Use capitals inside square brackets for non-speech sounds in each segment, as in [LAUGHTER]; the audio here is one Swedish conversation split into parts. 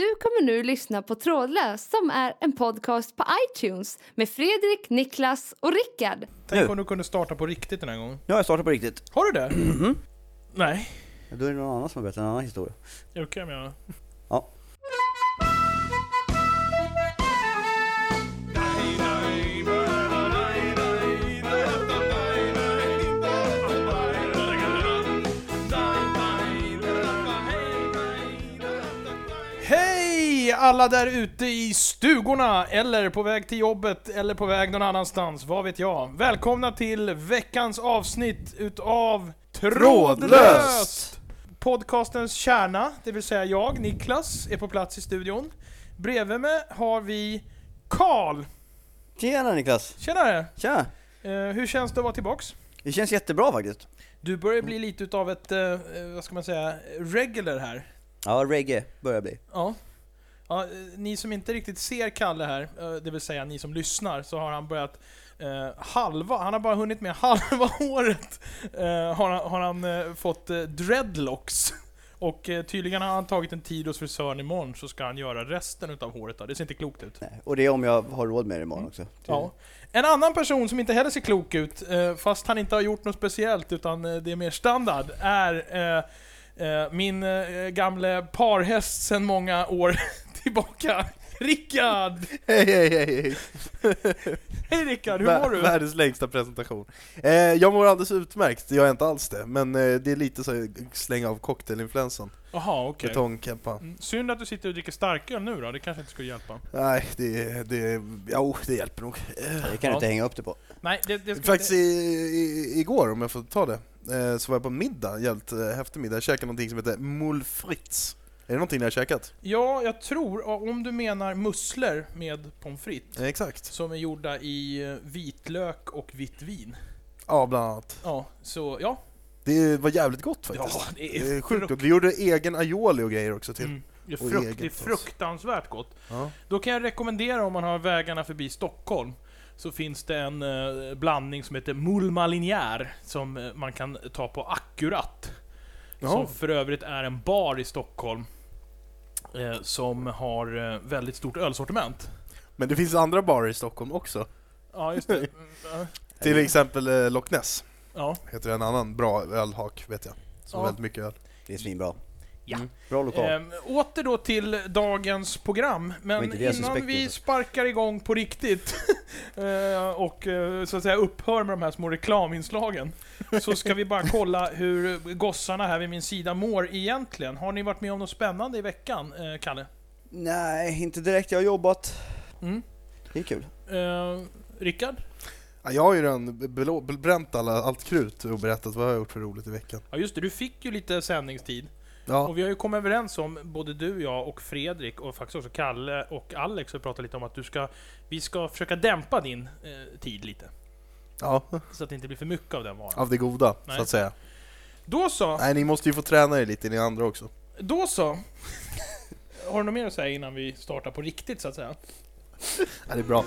Du kommer nu lyssna på Trådlös som är en podcast på iTunes med Fredrik, Niklas och Rickard. Tänk om du kunde starta på riktigt den här gången. Nu har jag startat på riktigt. Har du det? Mhm. Nej. Då är det någon annan som har berättat en annan historia. Jo, kan jag alla där ute i stugorna, eller på väg till jobbet, eller på väg någon annanstans, vad vet jag. Välkomna till veckans avsnitt utav Trådlöst! Podcastens kärna, det vill säga jag, Niklas, är på plats i studion. Bredvid mig har vi Karl. Tjena Niklas! Tjenare! Tjena! Eh, hur känns det att vara tillbaks? Det känns jättebra faktiskt. Du börjar bli lite utav ett, eh, vad ska man säga, regular här. Ja, reggae börjar bli. Ja. Ja. eh, Ni som inte riktigt ser Kalle här, eh, det vill säga ni som lyssnar, så har han börjat eh, halva, han har bara hunnit med [LAUGHS] halva året, eh, har, han- har han eh, fått eh, dreadlocks. [LAUGHS] Och tydligen har han tagit en tid hos frisören imorgon så ska han göra resten utav håret då. Det ser inte klokt ut. Nej. Och det är om jag har råd med det imorgon också. Ja. En annan person som inte heller ser klok ut, fast han inte har gjort något speciellt utan det är mer standard, är min gamle parhäst sedan många år tillbaka, Rickard! Hej hej hej hej! Hej Rickard, hur mår du? Världens längsta presentation. Eh, jag mår alldeles utmärkt, jag är inte alls det. Men eh, det är lite så här, slänga av cocktailinfluensan. Jaha, okej. Betongkeppa. Mm, Synd att du sitter och dricker starköl nu då, det kanske inte skulle hjälpa. Nej, det, det, jo, det hjälper nog. Det kan du inte hänga upp det på. Nej, det, det ska Faktiskt inte... i, i, igår, om jag får ta det, eh, så var jag på middag, jävligt eh, häftig middag. Jag käkade någonting som heter Moule Fritz. Är det någonting ni har käkat? Ja, jag tror, om du menar musslor med pommes frites, exakt. som är gjorda i eh, vitlök och vitt vin. Ja, bland annat. Ja, så ja. Det var jävligt gott faktiskt. Ja, det är det är sjukt gott. Vi gjorde egen aioli och grejer också till. Mm. Det, är frukt, det är alltså. fruktansvärt gott. Ja. Då kan jag rekommendera om man har vägarna förbi Stockholm, så finns det en eh, blandning som heter Moule Malinière, som eh, man kan ta på Akkurat. Jaha. Som för övrigt är en bar i Stockholm, som har eh, väldigt stort ölsortiment. Men det finns andra barer i Stockholm också. Ja, just det. [LAUGHS] Mm. Till exempel eh, Loch Ness, Ja. heter en annan bra ölhak vet jag. Som Ja. väldigt mycket öl. Det är svinbra. Ja. Mm. Bra lokal. Ehm, åter då till dagens program, men innan suspekt, vi alltså. sparkar igång på riktigt [LAUGHS] eh, och eh, så att säga upphör med de här små reklaminslagen, så ska vi bara kolla hur gossarna här vid min sida mår egentligen. Har ni varit med om något spännande i veckan, eh, Kalle? Nej, inte direkt. Jag har jobbat. Mm. Det är kul. Eh, Rickard? Ja, jag har ju redan bränt alla, allt krut och berättat vad jag har gjort för roligt i veckan. Ja just det, du fick ju lite sändningstid. Ja, Och vi har ju kommit överens om, både du, jag och Fredrik och faktiskt också Kalle och Alex har pratat lite om att du ska, vi ska försöka dämpa din eh, tid lite. ja Så att det inte blir för mycket av den varan. av det goda Nej. så att säga. Då så, Nej, ni måste ju få träna er lite, ni andra också. då så. [LAUGHS] Har du något mer att säga innan vi startar på riktigt så att säga? Ja, det är bra.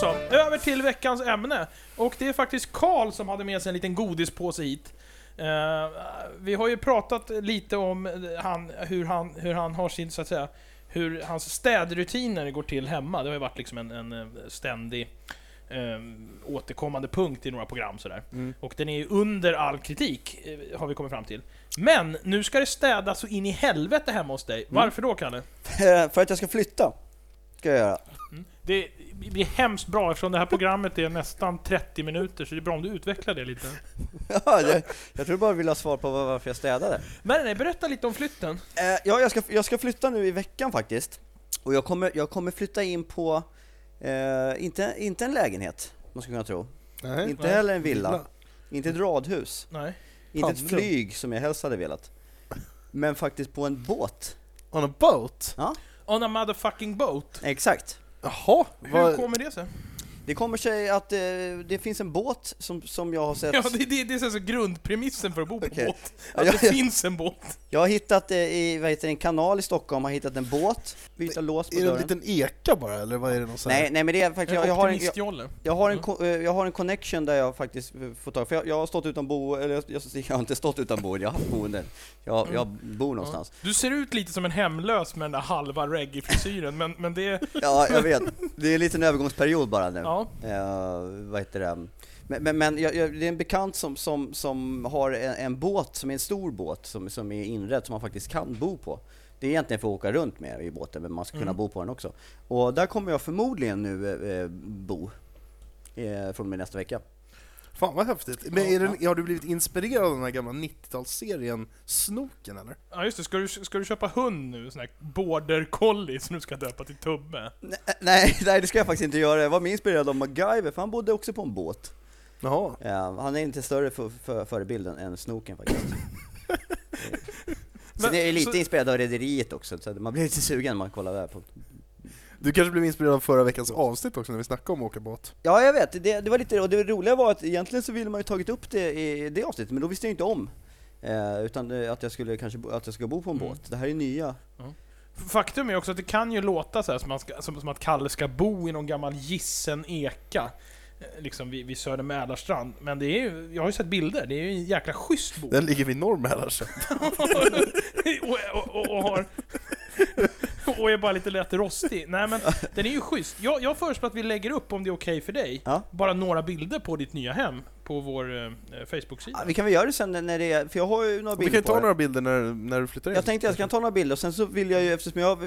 Så. Över till veckans ämne. Och det är faktiskt Karl som hade med sig en liten godispåse hit. Eh, vi har ju pratat lite om eh, han, hur, han, hur han har sin, så att säga, hur hans städrutiner går till hemma. Det har ju varit liksom en, en eh, ständig eh, återkommande punkt i några program sådär. Mm. Och den är ju under all kritik, har vi kommit fram till. Men nu ska det städas så in i helvete hemma hos dig. Varför då, Kalle? [LAUGHS] För att jag ska flytta. Ska jag göra. Det blir hemskt bra eftersom det här programmet är nästan 30 minuter, så det är bra om du utvecklar det lite. [LAUGHS] Ja, jag, jag tror bara du vill ha svar på var- varför jag städade. Nej, nej, berätta lite om flytten. Eh, ja, jag ska, jag ska flytta nu i veckan faktiskt. Och jag kommer, jag kommer flytta in på, eh, inte, inte en lägenhet, man skulle kunna tro. Nej. inte nej. heller en villa. Inte ett radhus. Nej. Inte ett Pannrum. flyg som jag helst hade velat. Men faktiskt på en båt. On a boat? On a motherfucking boat. Exakt. Jaha, Hur vad, kommer det sig? Det kommer sig att eh, det finns en båt som, som jag har sett. Ja, det, det, det är så grundpremissen för att bo på Okej. båt. Ja, Att ja, det ja. finns en båt. Jag har hittat eh, i vad heter det, en kanal i Stockholm, har hittat en båt, byta lås på Är det en liten eka bara, eller vad är det någon sån Nej, nej men det är faktiskt, jag, jag, har en, jag, jag, har en, Mm. eh, jag har en connection där jag faktiskt eh, får tag för jag, jag har stått utan bo, eller jag, jag, jag har inte stått utan boende, jag har haft boende. Jag, jag bor någonstans. Du ser ut lite som en hemlös med den där halva reggae-frisyren, men, men det... Ja, jag vet. Det är en liten övergångsperiod bara nu. Ja. Eh, vad heter det? Men, men, men jag, jag, det är en bekant som, som, som har en, en båt, som är en stor båt, som, som är inredd, som man faktiskt kan bo på. Det är egentligen för att åka runt med i båten, men man ska kunna Mm. bo på den också. Och där kommer jag förmodligen nu eh, bo, eh, från och med nästa vecka. Fan vad häftigt. Men är den, har du blivit inspirerad av den här gamla 90-talsserien Snoken eller? Ja just det, ska du, ska du köpa hund nu? Sån här border collie som du ska döpa till Tubbe? Nej, nej, [LAUGHS] nej, det ska jag faktiskt inte göra. Jag var mer inspirerad av MacGyver, för han bodde också på en båt. Jaha. Ja, han är inte större för, för, förebilden än Snoken faktiskt. [LAUGHS] Sen Men- är jag lite så- inspirerad av Rederiet också, så man blir lite sugen när man kollar där på. Du kanske blev inspirerad av förra veckans avsnitt också när vi snackade om att åka båt? Ja, jag vet. Det, det var lite, och det roliga var att egentligen så ville man ju tagit upp det i det avsnittet, men då visste jag inte om. Eh, utan eh, att jag skulle kanske att jag ska bo på en Mm. båt. Det här är nya. Faktum är också att det kan ju låta så här som, man ska, som, som att Kalle ska bo i någon gammal gissen eka. eh, Liksom vid, vid Söder Mälarstrand. Men det är ju, jag har ju sett bilder, det är ju en jäkla schysst bo. Den ligger vid norr Mälarstrand. [LAUGHS] och, och, och, och har... [LAUGHS] Och är bara lite lätt rostig. Nej men, den är ju schysst. Jag, jag föreslår att vi lägger upp, om det är okej för dig, Ja. bara några bilder på ditt nya hem på vår eh, Facebook-sida. Ja, vi kan väl göra det sen när det är, för jag har ju några Vi bilder kan ju på ta det. några bilder när, när du flyttar in. Jag tänkte jag ska ta några bilder, och sen så vill jag ju, eftersom jag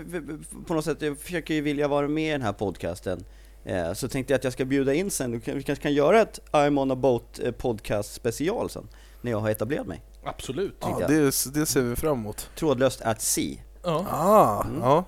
på något sätt jag försöker ju vilja vara med i den här podcasten, eh, så tänkte jag att jag ska bjuda in sen, vi kan- vi kanske kan göra ett I'm on a boat eh, podcast special sen, när jag har etablerat mig. Absolut. ja, det, det ser vi fram emot. Trådlöst at sea. Ja. Ah, Mm. ja.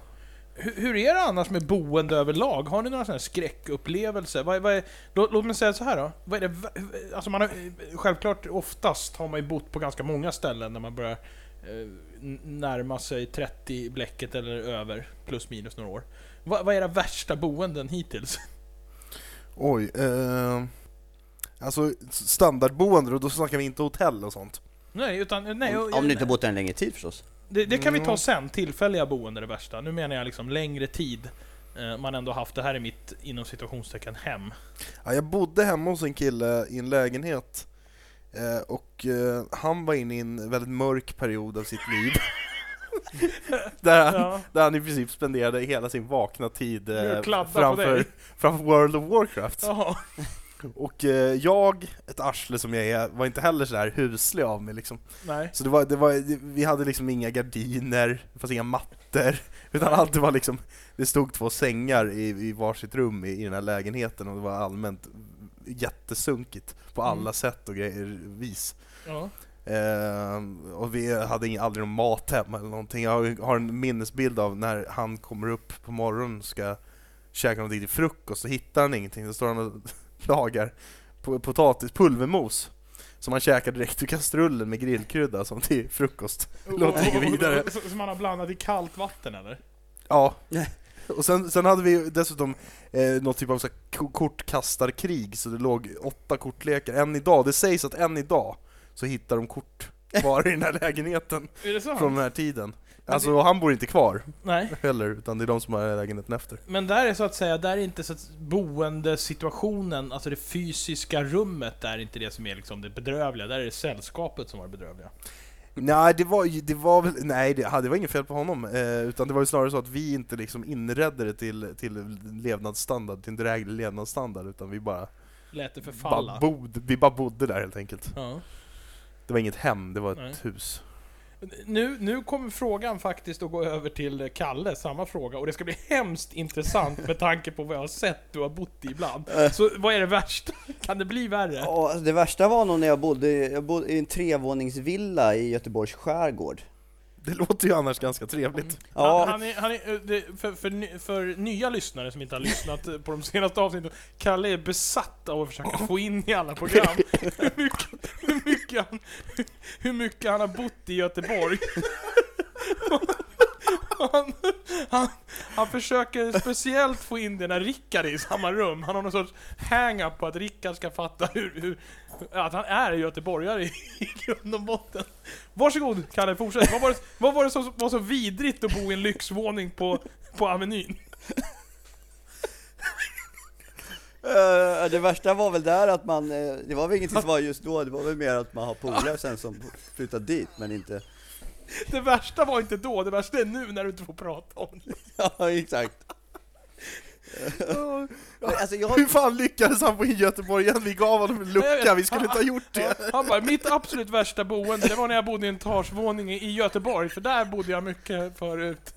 Hur, hur är det annars med boende överlag? Har ni några sådana här skräckupplevelser? Vad, är- vad är, låt, låt mig säga så här då. Vad är det, vä- alltså man har, självklart, oftast har man ju bott på ganska många ställen när man börjar eh, n- närma sig 30 bläcket eller över, plus minus några år. Vad, vad är era värsta boenden hittills? [LAUGHS] Oj. Eh, alltså standardboende, och då snackar vi inte hotell och sånt. Nej, utan... Nej, Om, om du inte bott där en längre tid förstås. Det, det kan vi ta Mm. sen, tillfälliga boende det värsta. Nu menar jag liksom längre tid. eh, Man ändå haft det här i mitt, inom situationstecken, hem. Ja, jag bodde hemma hos en kille i en lägenhet eh, och eh, han var inne i en väldigt mörk period av sitt liv. [LAUGHS] där, han, Ja. där han i princip spenderade hela sin vakna tid framför, framför World of Warcraft. Jaha. Och eh, jag, ett arsle som jag är, var inte heller så här huslig av mig liksom. Nej. Så det var, det var, vi hade liksom inga gardiner, det fanns inga mattor, utan allt det var liksom, det stod två sängar i, i varsitt rum i, i den här lägenheten och det var allmänt jättesunkigt på alla Mm. sätt och grejer, vis. Ja. Eh, och vi hade ing- aldrig någon mat hemma eller någonting. Jag har- har en minnesbild av när han kommer upp på morgonen och ska käka någonting till frukost så hittar han ingenting. Då står han och lagar po- potatis, pulvermos som han käkar direkt ur kastrullen med grillkrydda som till frukost. Låt mig gå [LAUGHS] vidare. Som man har blandat i kallt vatten eller? Ja. [LAUGHS] Och sen, sen hade vi dessutom eh, något typ av så här kortkastarkrig, så det låg åtta kortlekar. Än idag, det sägs att än idag så hittar de kort kvar i den här [LAUGHS] lägenheten Är det så? från den här tiden. Alltså han bor inte kvar Nej. heller, utan det är de som har lägenheten efter. Men där är så att säga, där är inte så att boendesituationen, alltså det fysiska rummet, där är inte det som är liksom det bedrövliga. Där är det sällskapet som var det bedrövliga. Nej, det var ju, det var väl, nej det, det var inget fel på honom, eh, utan det var ju snarare så att vi inte liksom inredde det till, till levnadsstandard, till en dräglig levnadsstandard, utan vi bara, Lät det bara, förfalla. bod, vi bara bodde där helt enkelt. Ja. Det var inget hem, det var ett Nej. hus. Nu, nu kommer frågan faktiskt att gå över till Kalle, samma fråga. Och det ska bli hemskt intressant med tanke på vad jag har sett du har bott i ibland. Så vad är det värsta? Kan det bli värre? Ja, alltså det värsta var nog när jag bodde, jag bodde i en trevåningsvilla i Göteborgs skärgård. Det låter ju annars ganska trevligt. Ja. Han, han är, han är, eh, för, för, för nya lyssnare som inte har lyssnat på de senaste avsnitten, Kalle är besatt av att försöka få in i alla program [LAUGHS] hur mycket, hur mycket, han, hur mycket han har bott i Göteborg. [LAUGHS] han, han, han försöker speciellt få in det när Rickard i samma rum. Han har någon sorts hang-up på att Rickard ska fatta hur, hur, att han är göteborgare i, i [LAUGHS] grund och botten. Varsågod Kalle, fortsätt. Vad var det, vad var det som var så vidrigt att bo i en lyxvåning på, på Avenyn? Eh, det värsta var väl där att man, eh, det var väl ingenting som var just då, det var väl mer att man har polare sen som flyttat dit, men inte... Det värsta var inte då, det värsta är nu när du inte får prata om det. Ja, exakt. Alltså jag Hur fan lyckades han få in Göteborg igen? Vi gav honom en lucka, vi skulle inte ha gjort det. Han bara, mitt absolut värsta boende, det var när jag bodde i en etagevåning i Göteborg, för där bodde jag mycket förut.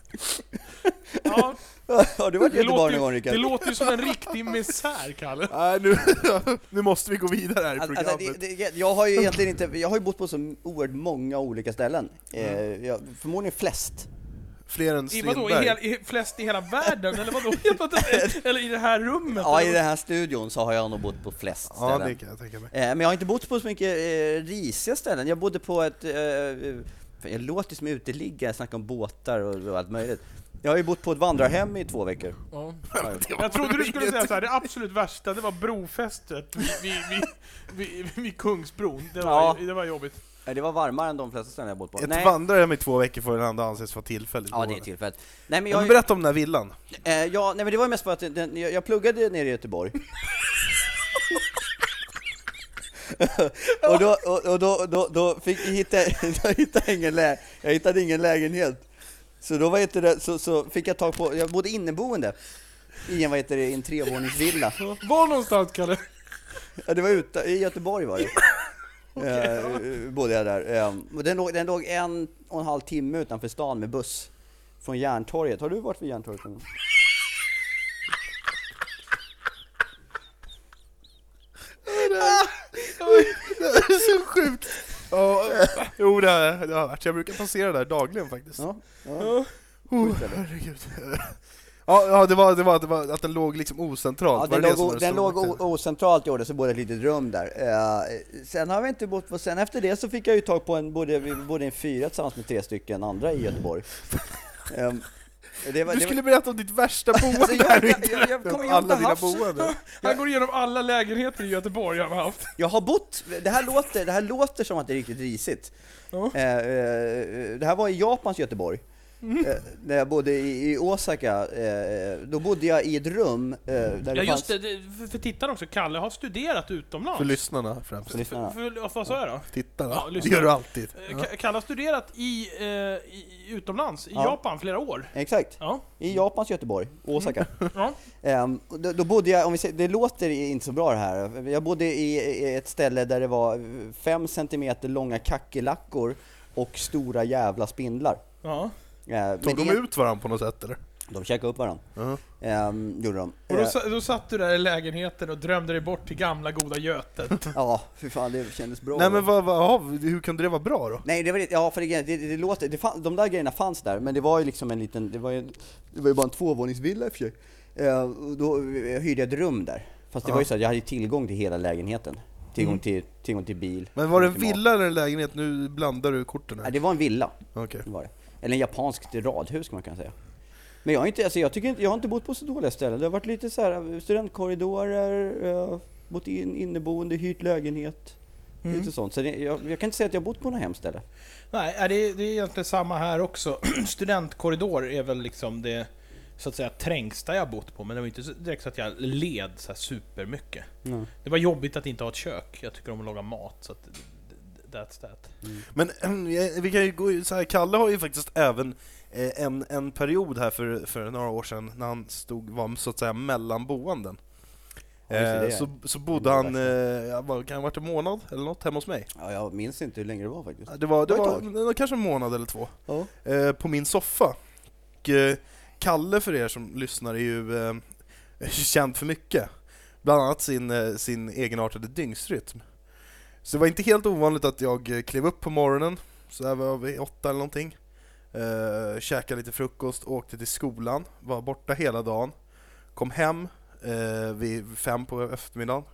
Ja, [LAUGHS] har du varit i det Göteborg låter, någon gång Rickard? det låter ju som en riktig misär, Kalle. Nej, nu, [LAUGHS] nu måste vi gå vidare här i Alltså, programmet. det, det, jag har ju egentligen inte, jag har ju bott på så oerhört många olika ställen. Eh, Mm. jag, förmodligen flest. Fler än I vadå, i, Strindberg. hel, i flest i hela världen? Eller vadå? [LAUGHS] Eller i det här rummet? Ja, i den här studion så har jag nog bott på flest Ja, ställen. det kan jag tänka mig. Eh, men jag har inte bott på så mycket eh, risiga ställen. Jag bodde på ett, eh, jag låter som uteliggare, snackar om båtar och, och allt möjligt. Jag har ju bott på ett vandrarhem i två veckor. Ja. [LAUGHS] Jag. Jag trodde du skulle säga så här, det absolut värsta, det var brofästet vid, vid, vid, vid, vid Kungsbron. Det var, Ja. det var jobbigt. Nej, Det var varmare än de flesta ställen jag bott på. Ett Nej. vandrarhem i två veckor får ändå anses vara tillfälligt Ja, det är boende. tillfället. Nej men Ja, jag, men berätta om den här villan. eh, ja, nej men det var ju mest för att den, jag, jag pluggade nere i Göteborg. [LAUGHS] och då, och, och då, då, då fick jag hitta, jag [LAUGHS] hittade ingen lä, jag hittade ingen lägenhet. Så då vad heter det, så, så fick jag tag på, jag bodde inneboende i en, vad heter det, i en trevåningsvilla. Var någonstans, Kalle? Ja, det var ute, i Göteborg var det. Eh, bodde jag där. Eh, och den, låg, den låg en och en halv timme utanför stan med buss. Från Järntorget. Har du varit vid Järntorget någon gång? Det är så sjukt! Ja, jo, det har, det har varit. Jag brukar passera där dagligen faktiskt. Ja. ja. Oh, herregud. Ja, ja det, var, det, var, det var att den låg liksom ocentralt. Ja, var den det det låg, var det den låg o- ocentralt gjorde så bodde ett litet rum där. Eh, sen har vi inte bott på, sen efter det så fick jag ju tag på en, bodde, vi bodde i en fyra tillsammans med tre stycken andra i Göteborg. [LAUGHS] Det var, Du det skulle var, berätta om ditt värsta [LAUGHS] boende Alltså, jag- jag- jag- jag alla dina boenden. [LAUGHS] Han går igenom alla lägenheter i Göteborg han har haft. jag har bott, det här, låter, det här låter som att det är riktigt risigt. Ja. Eh, eh, det här var i Japans Göteborg. Eh, när jag bodde i, i Osaka, eh, då bodde jag i ett rum eh, där Ja det just fanns... det, det, för, för tittarna också, Kalle har studerat utomlands. För lyssnarna främst. För lyssnarna. För, för, vad sa jag då? Tittarna. Ja, det lyssna. gör du alltid. Eh, Ka- Kalle har studerat i, eh, i, utomlands, i Ja. Japan, flera år. Exakt, Ja. i Japans Göteborg, Osaka. ja. Ehm, och då, då bodde jag, om vi säger, det låter inte så bra det här, jag bodde i, i ett ställe där det var fem centimeter långa kackerlackor och stora jävla spindlar. ja. Ehm, Tog de det- ut varandra på något sätt eller? De käkade upp varandra, Ja. Ehm, gjorde de. Och då, Ehm, sa- då satt du där i lägenheten och drömde dig bort till gamla goda Götet. [LAUGHS] Ja, för fan det kändes bra. Nej men vad, vad, ja, hur kunde det vara bra då? Nej, det var ja för det, det, det låter, det de där grejerna fanns där, men det var ju liksom en liten, det var ju, det var ju bara en tvåvåningsvilla i och för sig. Eh, och då eh, hyrde jag ett rum där. Fast det Ja. var ju så att jag hade ju tillgång till hela lägenheten. Tillgång, Mm. till, tillgång till bil. Men var det en villa eller en lägenhet? Nu blandar du korten Nej, här. det var en villa, Okej. det var det. Eller en japanskt radhus kan man kan säga. Men jag har inte, alltså jag tycker inte, jag har inte bott på så dåliga ställen. Det har varit lite så här studentkorridorer, uh, bott in inneboende, hyrt lägenhet. Mm. Lite sånt. Så det, jag, jag kan inte säga att jag har bott på något hemskt ställe. Nej, är det, det är egentligen samma här också. [CLEARS THROAT] Studentkorridor är väl liksom det så att säga trängsta jag bott på, men det var inte direkt så att jag led så här supermycket. Mm. Det var jobbigt att inte ha ett kök. Jag tycker om att laga mat, så att that's that. Men [CLEARS THROAT] ähm, jag- vi kan ju gå så här, Kalle har ju faktiskt även eh, en, en period här för, för några år sedan när han stod, var så att säga mellan boenden. Eh, så, så bodde han, eh, vad, kan det ha varit en månad eller något hemma hos mig? Ja, jag minns inte hur länge det var faktiskt. Det var, det Var var, var kanske en månad eller två. Ja. Eh, på min soffa. Och, Kalle för er som lyssnar är ju [LAUGHS] känd för mycket. Bland annat sin, sin egenartade dygnsrytm. Så det var inte helt ovanligt att jag eh, klev upp på morgonen, så här var vi åtta eller någonting. Eh, käkade lite frukost, åkte till skolan, var borta hela dagen. Kom hem eh, vid fem på eftermiddagen.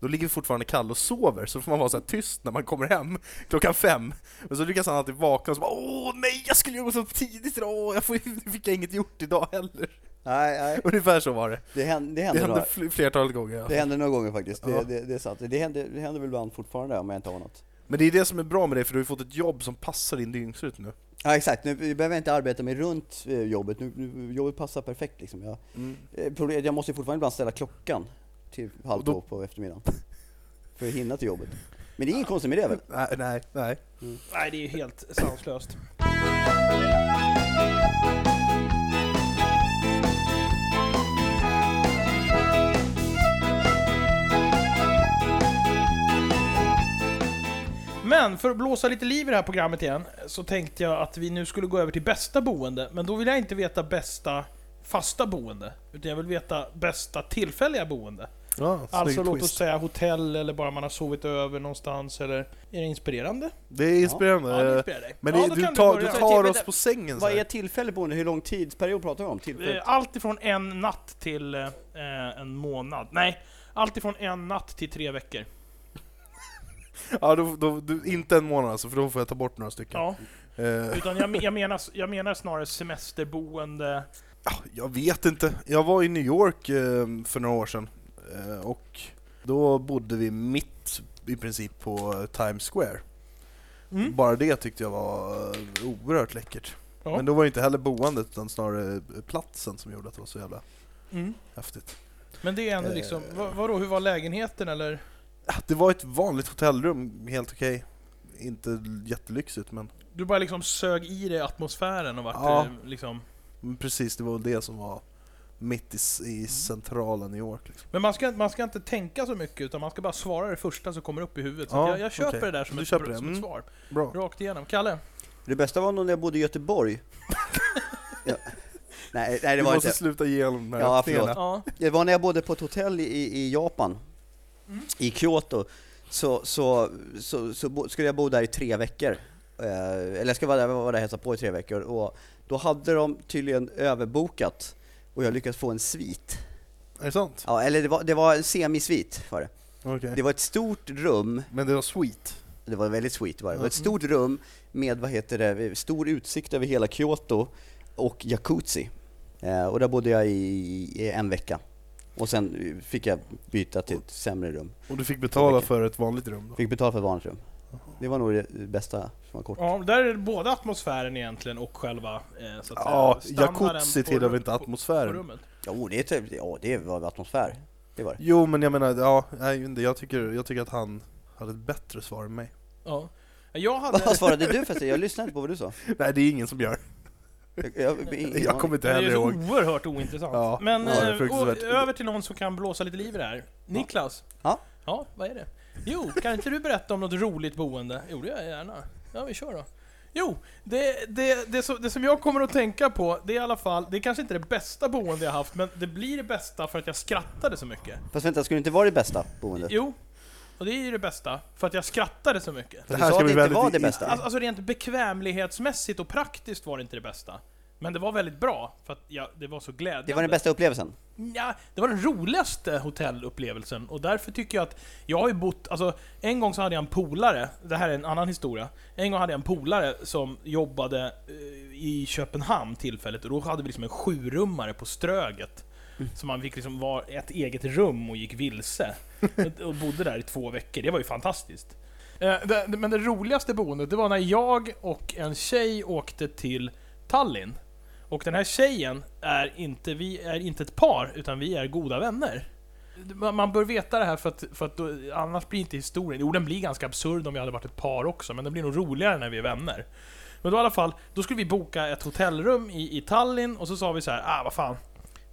då ligger vi fortfarande kall och sover, så får man vara så här tyst när man kommer hem [LAUGHS] klockan fem. Men så lyckas han alltid vakna och så bara Åh nej, jag skulle ju gå så tidigt idag, jag fick jag inget gjort idag heller. Nej, nej. Ungefär så var det. Det hände, det Det hände, hände några, fl- flertalet gånger. det Alltså. hände några gånger faktiskt, det, Ja. det, det är sant. Det händer, det händer väl ibland fortfarande om jag inte har något. Men det är det som är bra med dig, för du har ju fått ett jobb som passar din dygnsrytm nu. Ja exakt, nu behöver jag inte arbeta mig runt eh, jobbet, nu, nu, jobbet passar perfekt liksom. Jag, eh, problemet, jag måste fortfarande ibland ställa klockan till halv då- två på eftermiddagen. För att hinna till jobbet. Men det är inget konstigt med det väl? Nej, nej, nej. Nej, det är ju helt sanslöst. Men för att blåsa lite liv i det här programmet igen, så tänkte jag att vi nu skulle gå över till bästa boende. Men då vill jag inte veta bästa fasta boende, utan jag vill veta bästa tillfälliga boende. Ja, Alltså låt oss säga hotell, eller bara man har sovit över någonstans, eller... Är det inspirerande? Det är inspirerande. Ja, det inspirerar dig. Men Ja, det, du, kan tar, börja. du tar oss på sängen så Vad är tillfälligt boende? Hur lång tidsperiod pratar vi om? Tillfälligt? Eh, Allt ifrån en natt till eh, en månad. Nej, allt ifrån en natt till tre veckor. [LAUGHS] Ja, då, då, du, inte en månad alltså, för då får jag ta bort några stycken. Ja, Eh, utan jag, jag, menar, jag menar snarare semesterboende. ja, jag vet inte. Jag var i New York eh, för några år sedan. Eh, och då bodde vi mitt i princip på Times Square. Mm. Bara det tyckte jag var oerhört läckert. Ja. Men då var det inte heller boendet utan snarare platsen som gjorde att det var så jävla Mm. häftigt. Men det är ändå Eh. liksom, vad, vadå, hur var lägenheten eller? Ja, Det var ett vanligt hotellrum, helt okej. Inte jättelyxigt men Du bara liksom sög i dig atmosfären och vart Ja. eh, liksom... men precis, det var det som var mitt i, i centrala New York. Liksom. Men man ska, man ska inte tänka så mycket, utan man ska bara svara det första som kommer upp i huvudet. Så Ja, att jag, jag köper okej. det där som, Du ett, köper det, som ett mm. svar. Bra. Rakt igenom. Kalle? Det bästa var nog när jag bodde i Göteborg. [LAUGHS] ja. Nej, nej det Du var måste inte. sluta ge honom de här Ja, förlåt. Ja. Det var när jag bodde på ett hotell i, i Japan, Mm. i Kyoto. Så, så, så, så skulle jag bo där i tre veckor. Eh, eller jag ska vara där, vara där och hälsa på i tre veckor. Och då hade de tydligen överbokat och jag lyckades få en svit. Är det sant? Ja, eller det var, det var en semisvit var det. Okej. Det var ett stort rum, Men det var sweet. det var väldigt sweet var det. Det var ett stort rum med, vad heter det, stor utsikt över hela Kyoto och jacuzzi. Eh, och där bodde jag i, i en vecka. Och sen fick jag byta till ett sämre rum. Och du fick betala för ett vanligt rum då? Fick betala för ett vanligt rum. Det var nog det bästa som var kort. Ja, där är det både atmosfären egentligen och själva eh, så att Ja, jacuzzi på tillhör väl inte på- På atmosfären? rummet. Jo, det, är typ- ja, det var atmosfär. Det var det. Jo men jag menar, ja, nej, jag tycker, jag tycker att han hade ett bättre svar än mig. Ja. Jag hade... Vad svarade du förresten? Jag lyssnade inte på vad du sa. Nej det är ingen som gör. Jag, jag, Jag kommer inte det är heller så ihåg. oerhört ointressant. Ja, Men ja, eh, över till någon som kan blåsa lite liv i det här. Niklas? Ja? Ja, vad är det? Jo, kan inte du berätta om något roligt boende? Jo, det gör jag gärna. Ja, vi kör då. Jo, det, det, det, som, det som jag kommer att tänka på, det är i alla fall, det är kanske inte det bästa boende jag haft, men det blir det bästa för att jag skrattade så mycket. Fast vänta, skulle det inte vara det bästa boendet? Jo, och det är ju det bästa, för att jag skrattade så mycket. Det här ska bli väldigt var det bästa. Alltså, alltså rent bekvämlighetsmässigt och praktiskt var det inte det bästa. Men det var väldigt bra, för att jag, det var så glädjande. Det var den bästa upplevelsen? Ja, det var den roligaste hotellupplevelsen och därför tycker jag att jag har ju bott, alltså en gång så hade jag en polare, det här är en annan historia. En gång hade jag en polare som jobbade eh, i Köpenhamn tillfället och då hade vi liksom en sjurummare på Ströget. Så man fick liksom vara ett eget rum och gick vilse. [LAUGHS] Och- bodde där i två veckor, det var ju fantastiskt. Eh, men det roligaste boendet, det var när jag och en tjej åkte till Tallinn. Och den här tjejen är inte, vi är inte ett par, utan vi är goda vänner. Man man bör veta det här för att, för att då, annars blir inte historien... Jo, den blir ganska absurd om vi hade varit ett par också, men den blir nog roligare när vi är vänner. Men då i alla fall, då skulle vi boka ett hotellrum i, i Tallinn och så sa vi så här, ah vad fan.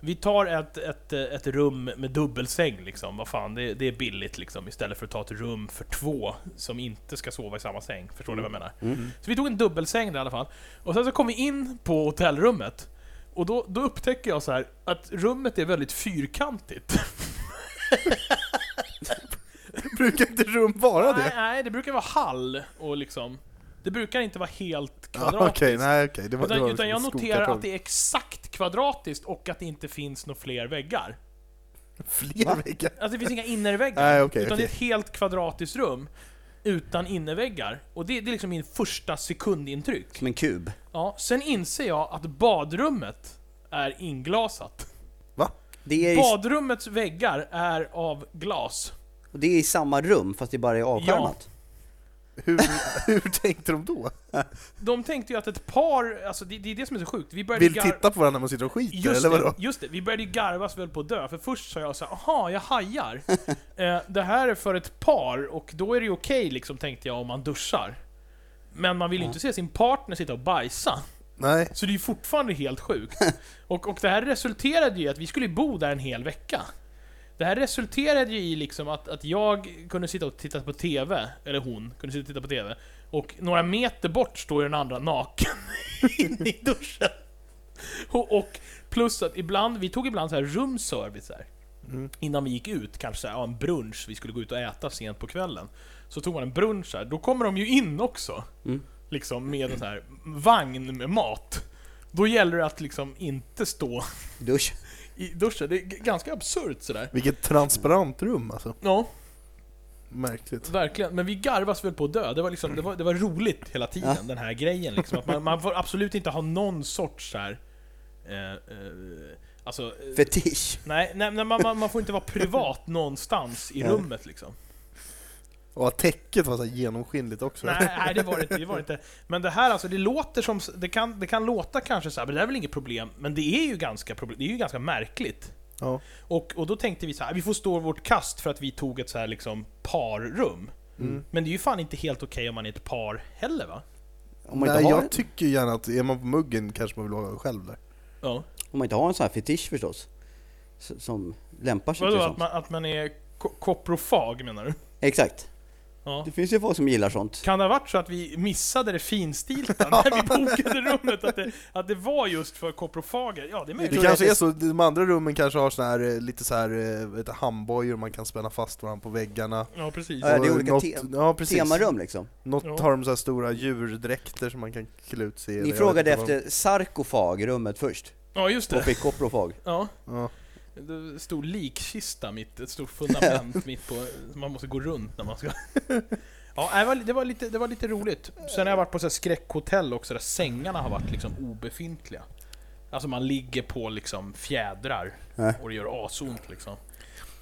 Vi tar ett, ett, ett rum med dubbelsäng liksom, vad fan, det, det är billigt liksom. Istället för att ta ett rum för två som inte ska sova i samma säng. Förstår du vad jag menar? Mm. Så vi tog en dubbelsäng där i alla fall. Och sen så kom vi in på hotellrummet. Och då, då upptäcker jag så här att rummet är väldigt fyrkantigt. [LAUGHS] Brukar inte rum vara Nej, det? nej, det brukar vara hall och liksom... Det brukar inte vara helt Ja, kvadratiskt. Okej, nej okej. Det var, det utan, var utan jag noterar att det är exakt kvadratiskt och att det inte finns några fler väggar. Fler Va? väggar? Alltså det finns inga innerväggar. Nej, okej, utan det är ett helt kvadratiskt rum. Utan innerväggar. Och det, det är liksom min första sekundintryck. Som en kub. Ja, sen inser jag att badrummet är inglasat. Det är, Badrummets väggar är av glas. och det är i samma rum, fast det bara är avskärmat. Hur, [LAUGHS] hur tänkte de då? De tänkte ju att ett par, alltså det, det är det som är så sjukt. Vi började Vill gar- titta på varandra när man sitter och skiter, Just eller det, vadå? just det, vi började ju garvas väl på att dö, för först sa jag så här, aha, jag hajar. [LAUGHS] eh, det här är för ett par, och då är det ju okej liksom, tänkte jag, om man duschar. Men man vill ju inte se sin partner sitta och bajsa. Nej. Så det är ju fortfarande helt sjukt. [LAUGHS] Och, och det här resulterade ju i att vi skulle bo där en hel vecka. Det här resulterade ju i liksom att, att jag kunde sitta och titta på TV, eller hon kunde sitta och titta på TV, och några meter bort står ju den andra naken [LAUGHS] inne i duschen. Och, och plus att ibland, vi tog ibland så här rumservice här. Mm. Innan vi gick ut, kanske så här, ja, en brunch, vi skulle gå ut och äta sent på kvällen. Så tog man en brunch här, då kommer de ju in också. Mm. Liksom med en så här vagn med mat. Då gäller det att liksom inte stå Dusch. I duschen. Det är ganska absurt sådär. Vilket transparent rum alltså. Ja, Märkligt. verkligen. Men vi garvas väl på att dö. Det var, liksom, det var, det var roligt hela tiden, den här grejen. Liksom. Att man, man får absolut inte ha någon sorts så här. Eh, eh, alltså... eh, Fetisch. nej, nej, nej man, man, man får inte vara privat någonstans i rummet liksom. Och att täcket var så genomskinligt också. Nej, nej det var det inte. Det var det inte. Men det här alltså, det låter som... Det kan, det kan låta kanske så här, men det är väl inget problem. Men det är ju ganska, problem, det är ju ganska märkligt. Ja. Och, och då tänkte vi så här, vi får stå vårt kast för att vi tog ett så här liksom parrum. Mm. Men det är ju fan inte helt okej om man är ett par heller va? Om man, Nej, jag tycker gärna att är man på muggen kanske man vill vara själv där. Ja. om man inte har en sån här fetisch förstås. Som lämpar sig till Vadå, att sånt. man, att man är ko- koprofag menar du? Exakt. Ja. Det finns ju folk som gillar sånt. Kan det ha varit så att vi missade det finstilta när vi bokade rummet? Att det, att det var just för koprofager? Ja, det är Det möjligt. tror kanske det- är så, de andra rummen kanske har såna här, eh, lite så här, eh, handbojor man kan spänna fast varandra på väggarna. Ja, precis. Ja, det är Och olika något, te- ja, precis. Temarum liksom. Ja. Något har de så här stora djurdräkter som man kan klä ut sig i. Ni frågade efter sarkofag, rummet först. Ja, just Och det. fick koprofag. Ja. Ja. Det stod likkista mitt, ett stort fundament [LAUGHS] mitt på, som man måste gå runt när man ska... [LAUGHS] Ja, det var, lite, det var lite roligt. Sen har jag varit på så här skräckhotell också, där sängarna har varit liksom obefintliga. Alltså man ligger på liksom fjädrar, och det gör asont liksom.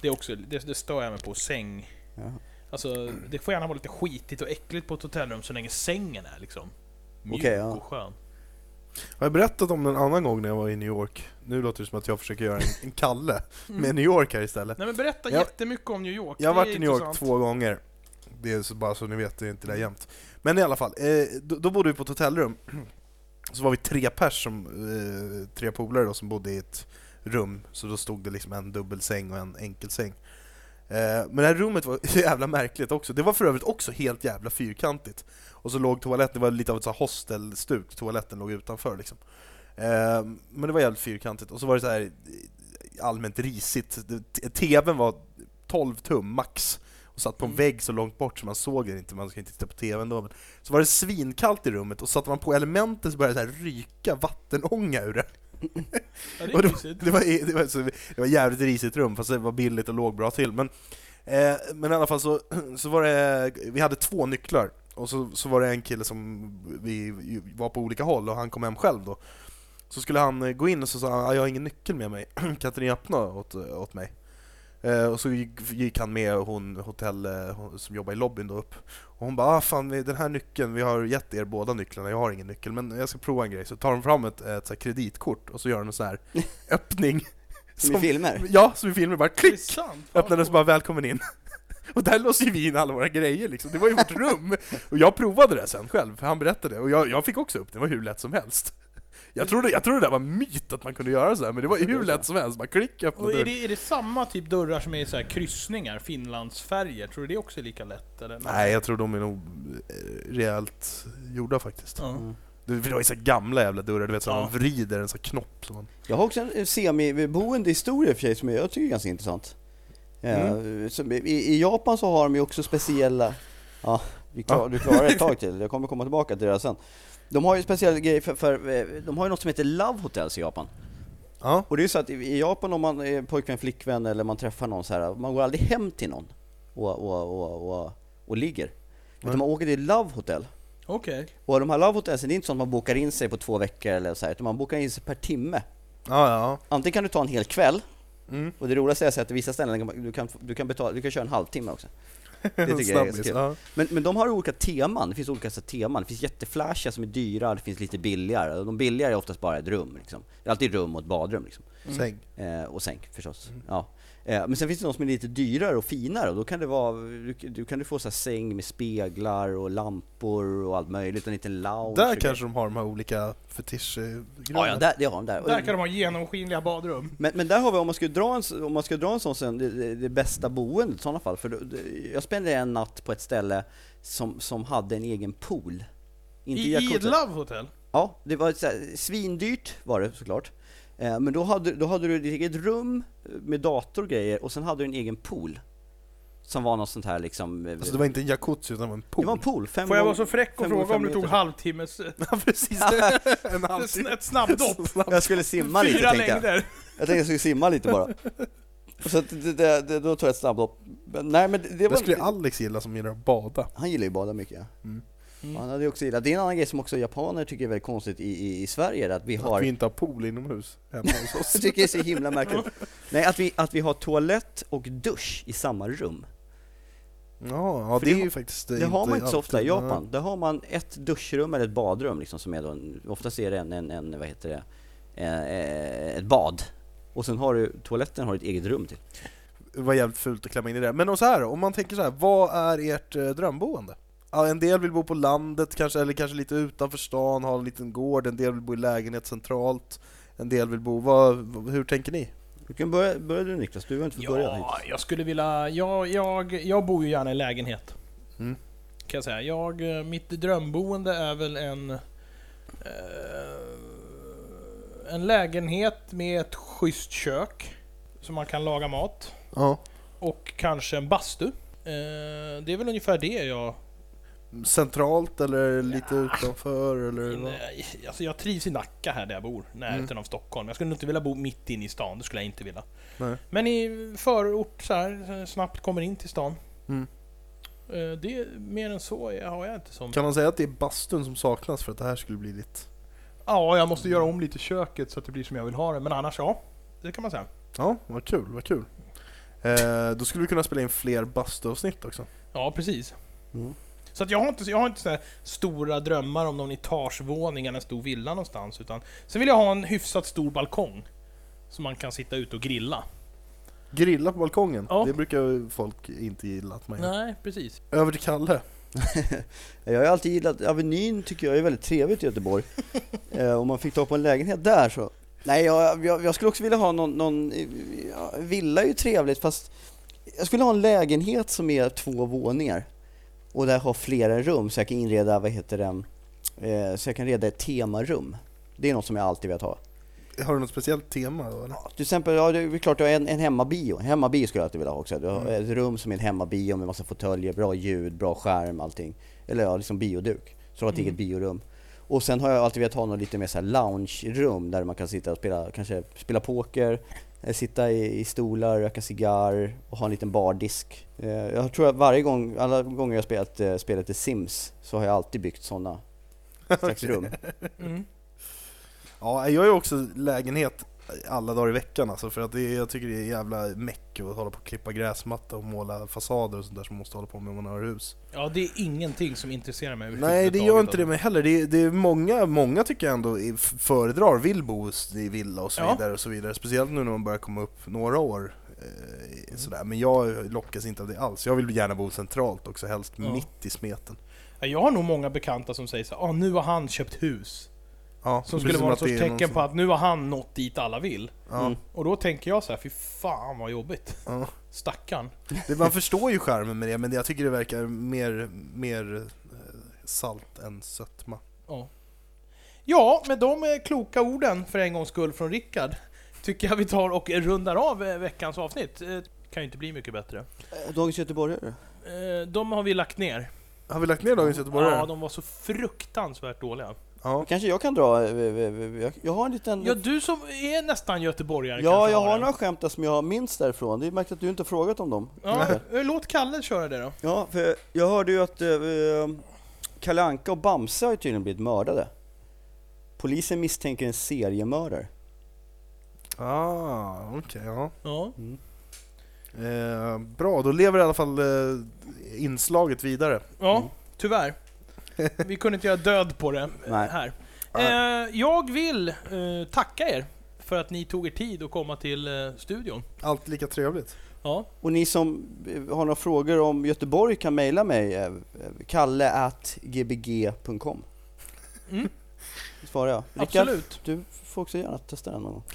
Det är också, det, det stör jag mig på, säng. Ja. Alltså, det får gärna vara lite skitigt och äckligt på ett hotellrum så länge sängen är liksom mjuk Okej, ja. och skön. Har jag berättat om en annan gång när jag var i New York? Nu låter det som att jag försöker göra en, en Kalle Mm. med New York här istället. Nej men berätta Jag- jättemycket om New York. Jag har varit i New York två gånger. Det är så bara så ni vet, det är inte där jämt. Men i alla fall, eh, då, då bodde vi på ett hotellrum. Så var vi tre pers, som, eh, tre polare då, som bodde i ett rum. Så då stod det liksom en dubbelsäng och en enkelsäng. Eh, men det här rummet var [LAUGHS] jävla märkligt också. Det var för övrigt också helt jävla fyrkantigt. Och så låg toaletten, det var lite av ett så hostelstuk, toaletten låg utanför liksom. Eh, men det var jävligt fyrkantigt. Och så var det så här allmänt risigt. TVn var 12 tum max och satt på en Mm. vägg så långt bort så man såg den inte, man ska inte titta på TVn då. Men så var det svinkallt i rummet och satte man på elementen så började det så här ryka vattenånga ur det. [LAUGHS] Ja, det det, var, det, var, det, var, så, det var jävligt risigt rum fast det var billigt och låg bra till. Men, eh, men i alla fall så, [CLEARS THROAT] så var det, vi hade två nycklar och så, så var det en kille som vi var på olika håll och han kom hem själv då. Så skulle han eh, gå in och så sa han "Ah, jag har ingen nyckel med mig, [CLEARS THROAT] kan inte ni öppna åt, åt mig? Eh, och så gick, gick han med hon, hotell, eh, hon, som jobbar i lobbyn då upp Och hon bara ah, fan vi- den här nyckeln, vi har gett er båda nycklarna, jag har ingen nyckel men jag ska prova en grej Så tar de fram ett, ett så här kreditkort och så gör de en sån här [LAUGHS] öppning Som i filmer. Ja, som i filmer, bara klick! sant. Öppnade och så bara välkommen in Och där låser ju vi in alla våra grejer liksom, det var ju vårt [LAUGHS] rum! Och jag provade det sen själv, för han berättade och jag, jag fick också upp det, det var hur lätt som helst jag trodde, jag trodde det där var myt att man kunde göra så här, men det var hur lätt som helst, bara klick öppna Och är det, är det samma typ dörrar som är så här kryssningar, Finlandsfärger? Tror du det också är lika lätt? Eller? Nej, jag tror de är nog eh, rejält gjorda faktiskt. Mm. Det var ju så gamla jävla dörrar, du vet så Ja. man vrider en sån knopp som man... Jag har också en semi-boende historia för sig som jag tycker är ganska intressant. Eh, som i, I Japan så har de ju också speciella... Ja, vi klar, Ja. du klarar ett [LAUGHS] tag till. Jag kommer komma tillbaka till det sen. De har ju speciella grejer för, för eh, de har ju något som heter Love Hotels i Japan. Ja. Och det är ju så att i- Japan om man är pojkvän, flickvän eller man träffar någon så här, man går aldrig hem till någon och, och, och, och, och ligger. Utan man åker till Love Hotel. Okej. Och de här Love Hotelsen, det är inte så att man bokar in sig på två veckor eller så här, utan man bokar in sig per timme. Ja, ja. Antingen kan du ta en hel kväll, Mm. och det roligaste är att vissa ställen du kan, du kan, betala, du kan köra en halvtimme också. [LAUGHS] Det tycker jag är kul. ja. Men, men de har olika teman, det finns olika teman. Det finns jätteflashiga som är dyra, det finns lite billigare. De billigare är oftast bara ett rum liksom. Det är alltid rum och ett badrum liksom. Säng. Eh, och säng förstås. Ja. Eh, men sen finns det de som är lite dyrare och finare och då kan det vara, du, du kan du få så här säng med speglar och lampor och allt möjligt, en liten lounge. Där kanske de har de här olika fetischgrunderna. Ja, ja, där, det har de där. Där kan de ha genomskinliga badrum. Men, men där har vi, om man ska dra en, om man ska dra en sån sen, det, det, det bästa boendet i sådana fall. För det, jag spenderade en natt på ett ställe som, som hade en egen pool. Inte I, I Love Hotel? Ja, det var så här, svindyrt var det såklart. Eh, men då hade, då hade du ditt eget rum med dator och grejer och sen hade du en egen pool. Som var något sånt här liksom... eh, Alltså det var inte en jacuzzi utan det en pool. det var en pool, fem Får jag vara så fräck och fråga om du tog halvtimmes... [LAUGHS] Ja precis, en [LAUGHS] halvtimme. Ett [LAUGHS] snabbdopp? Jag skulle simma lite Fyra tänkte jag. längder? Jag tänkte jag skulle simma lite bara. Så att det, det, det, då tog jag ett snabbdopp. Nej men det, det Det var... skulle Alex gilla som gillar att bada. Han gillar ju bada mycket ja. Mm. Mm. Han hade också gillat, det är en annan grej som också japaner tycker är väldigt konstigt i, i, i Sverige, att vi har... Att vi inte har pool inomhus hemma hos oss. [LAUGHS] Jag tycker det är så himla märkligt. Nej, att vi, att vi har toalett och dusch i samma rum. Ja, ja det det är har- ju faktiskt Det har man inte så ofta i Japan. Där har man ett duschrum eller ett badrum liksom som är då, en, oftast är det en, en, en vad heter det, eh, ett bad. Och sen har du, toaletten har ett eget rum till. Det var jävligt fult att klämma in i det. Men så här, om man tänker så här, vad är ert eh, drömboende? Ja, en del vill bo på landet kanske, eller kanske lite utanför stan, ha en liten gård, en del vill bo i lägenhet centralt, en del vill bo... Vad, hur tänker ni? Du kan börja, börja du Niklas, du har inte fått börja Ja, hittills. jag skulle vilja... Jag, jag, jag bor ju gärna i lägenhet. Mm. Kan jag säga. Jag, eh, mitt drömboende är väl en... Eh, en lägenhet med ett schysst kök. Så man kan laga mat. Ja. Och kanske en bastu. Eh, det är väl ungefär det jag... Centralt eller lite utanför eller? Nej, alltså jag trivs i Nacka här där jag bor, närheten Mm. av Stockholm. Jag skulle inte vilja bo mitt inne i stan, det skulle jag inte vilja. Nej. Men i förort så här, snabbt kommer in till stan. Mm. Eh, Det, mer än så har jag inte som... Kan man säga att det är bastun som saknas för att det här skulle bli ditt... Ja, jag måste göra om lite köket så att det blir som jag vill ha det. Men annars ja, det kan man säga. Ja, vad kul, vad kul. Eh, då skulle vi kunna spela in fler bastuavsnitt också. Ja, precis. Mm. Så att jag har inte, jag har inte så här stora drömmar om någon etagevåning eller en stor villa någonstans. Utan, sen vill jag ha en hyfsat stor balkong. Så man kan sitta ute och grilla. Grilla på balkongen, Ja. det brukar folk inte gilla att man gör. Nej, precis. Över till Kalle. [LAUGHS] Jag har alltid gillat, Avenyn tycker jag är väldigt trevligt i Göteborg. [LAUGHS] eh, om man fick ta på en lägenhet där så. Nej, jag, jag, jag skulle också vilja ha någon, någon ja, villa är ju trevligt fast jag skulle ha en lägenhet som är två våningar. Och där har flera rum så jag kan inreda, vad heter det, eh, så jag kan reda ett temarum. Det är något som jag alltid velat ha. Har du något speciellt tema då eller? Till exempel, ja det är klart du har en, en hemmabio. En hemmabio skulle jag alltid vilja ha också. Du har Mm. ett rum som är en hemmabio med massa fåtöljer, bra ljud, bra skärm, allting. Eller ja, liksom bioduk. Så du har ett Mm. eget biorum. Och sen har jag alltid velat ha något lite mer så här lounge-rum där man kan sitta och spela, kanske spela poker, sitta i, i stolar, röka cigarr och ha en liten bardisk. Eh, Jag tror att varje gång, alla gånger jag spelat eh, spelet The Sims så har jag alltid byggt sådana [LAUGHS] slags rum. Mm. Ja, jag är också lägenhet alla dagar i veckan alltså, för att det jag tycker det är jävla meck att hålla på och klippa gräsmatta och måla fasader och sånt där som man måste hålla på med om man har hus. Ja, det är ingenting som intresserar mig Nej, det gör inte det mig heller. Det är, det är många, många tycker jag ändå föredrar, vill bo i villa och så Ja. vidare och så vidare. Speciellt nu när man börjar komma upp några år. Eh, sådär. Men jag lockas inte av det alls. Jag vill gärna bo centralt också, helst Ja. mitt i smeten. Ja, Jag har nog många bekanta som säger så ah, nu har han köpt hus. Ja, Som skulle vara det sorts tecken på att nu har han nått dit alla vill. Ja, Mm. Och då tänker jag så här, fy fan vad jobbigt. ja. Stackarn. Det, man förstår ju skärmen med det, men jag tycker det verkar mer, mer eh, salt än sötma. Ja. Ja, med de eh, kloka orden för en gångs skull från Rickard tycker jag vi tar och rundar av eh, veckans avsnitt. Kan ju inte bli mycket bättre. Dagens Göteborgare. De har vi lagt ner. Har vi lagt ner dagens göteborgare? Ja, de var så fruktansvärt dåliga. Ja. Kanske jag kan dra, eh, eh, jag, jag har en liten... Ja, du som är nästan göteborgare Ja, jag har några skämt där som jag minns därifrån. Det är märkligt att du inte har frågat om dem. Ja, eh, låt Kalle köra det då. Ja, för jag hörde ju att uh, Kalle Anka och Bamse har ju tydligen blivit mördade. Polisen misstänker en seriemördare. Ah, okej, ja. Ja. Eh, bra, då lever i alla fall eh, inslaget vidare. Ja, Mm. tyvärr. [LAUGHS] Vi kunde inte göra död på det eh, Nej. här. Eh, jag vill eh, tacka er för att ni tog er tid att komma till eh, studion. Alltid lika trevligt. Ja. Och ni som eh, har några frågor om Göteborg kan mejla mig, eh, kalle.gbg.com. Mm. Svarar jag. Rickard, Absolut. du får också gärna testa den någon gång. [LAUGHS]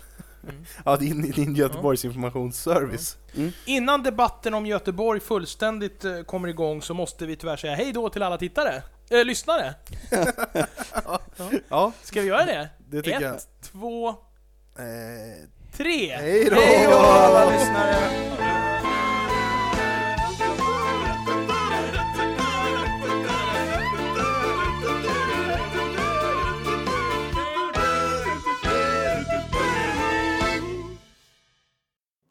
Ja, din, din Göteborgs informationsservice. Innan debatten om Göteborg fullständigt eh, kommer igång så måste vi tyvärr säga hej då till alla tittare. Eh, lyssnare. Ja, Ska vi göra det? det tycker jag. Ett, två, Eh, tre. Hej då, alla lyssnare!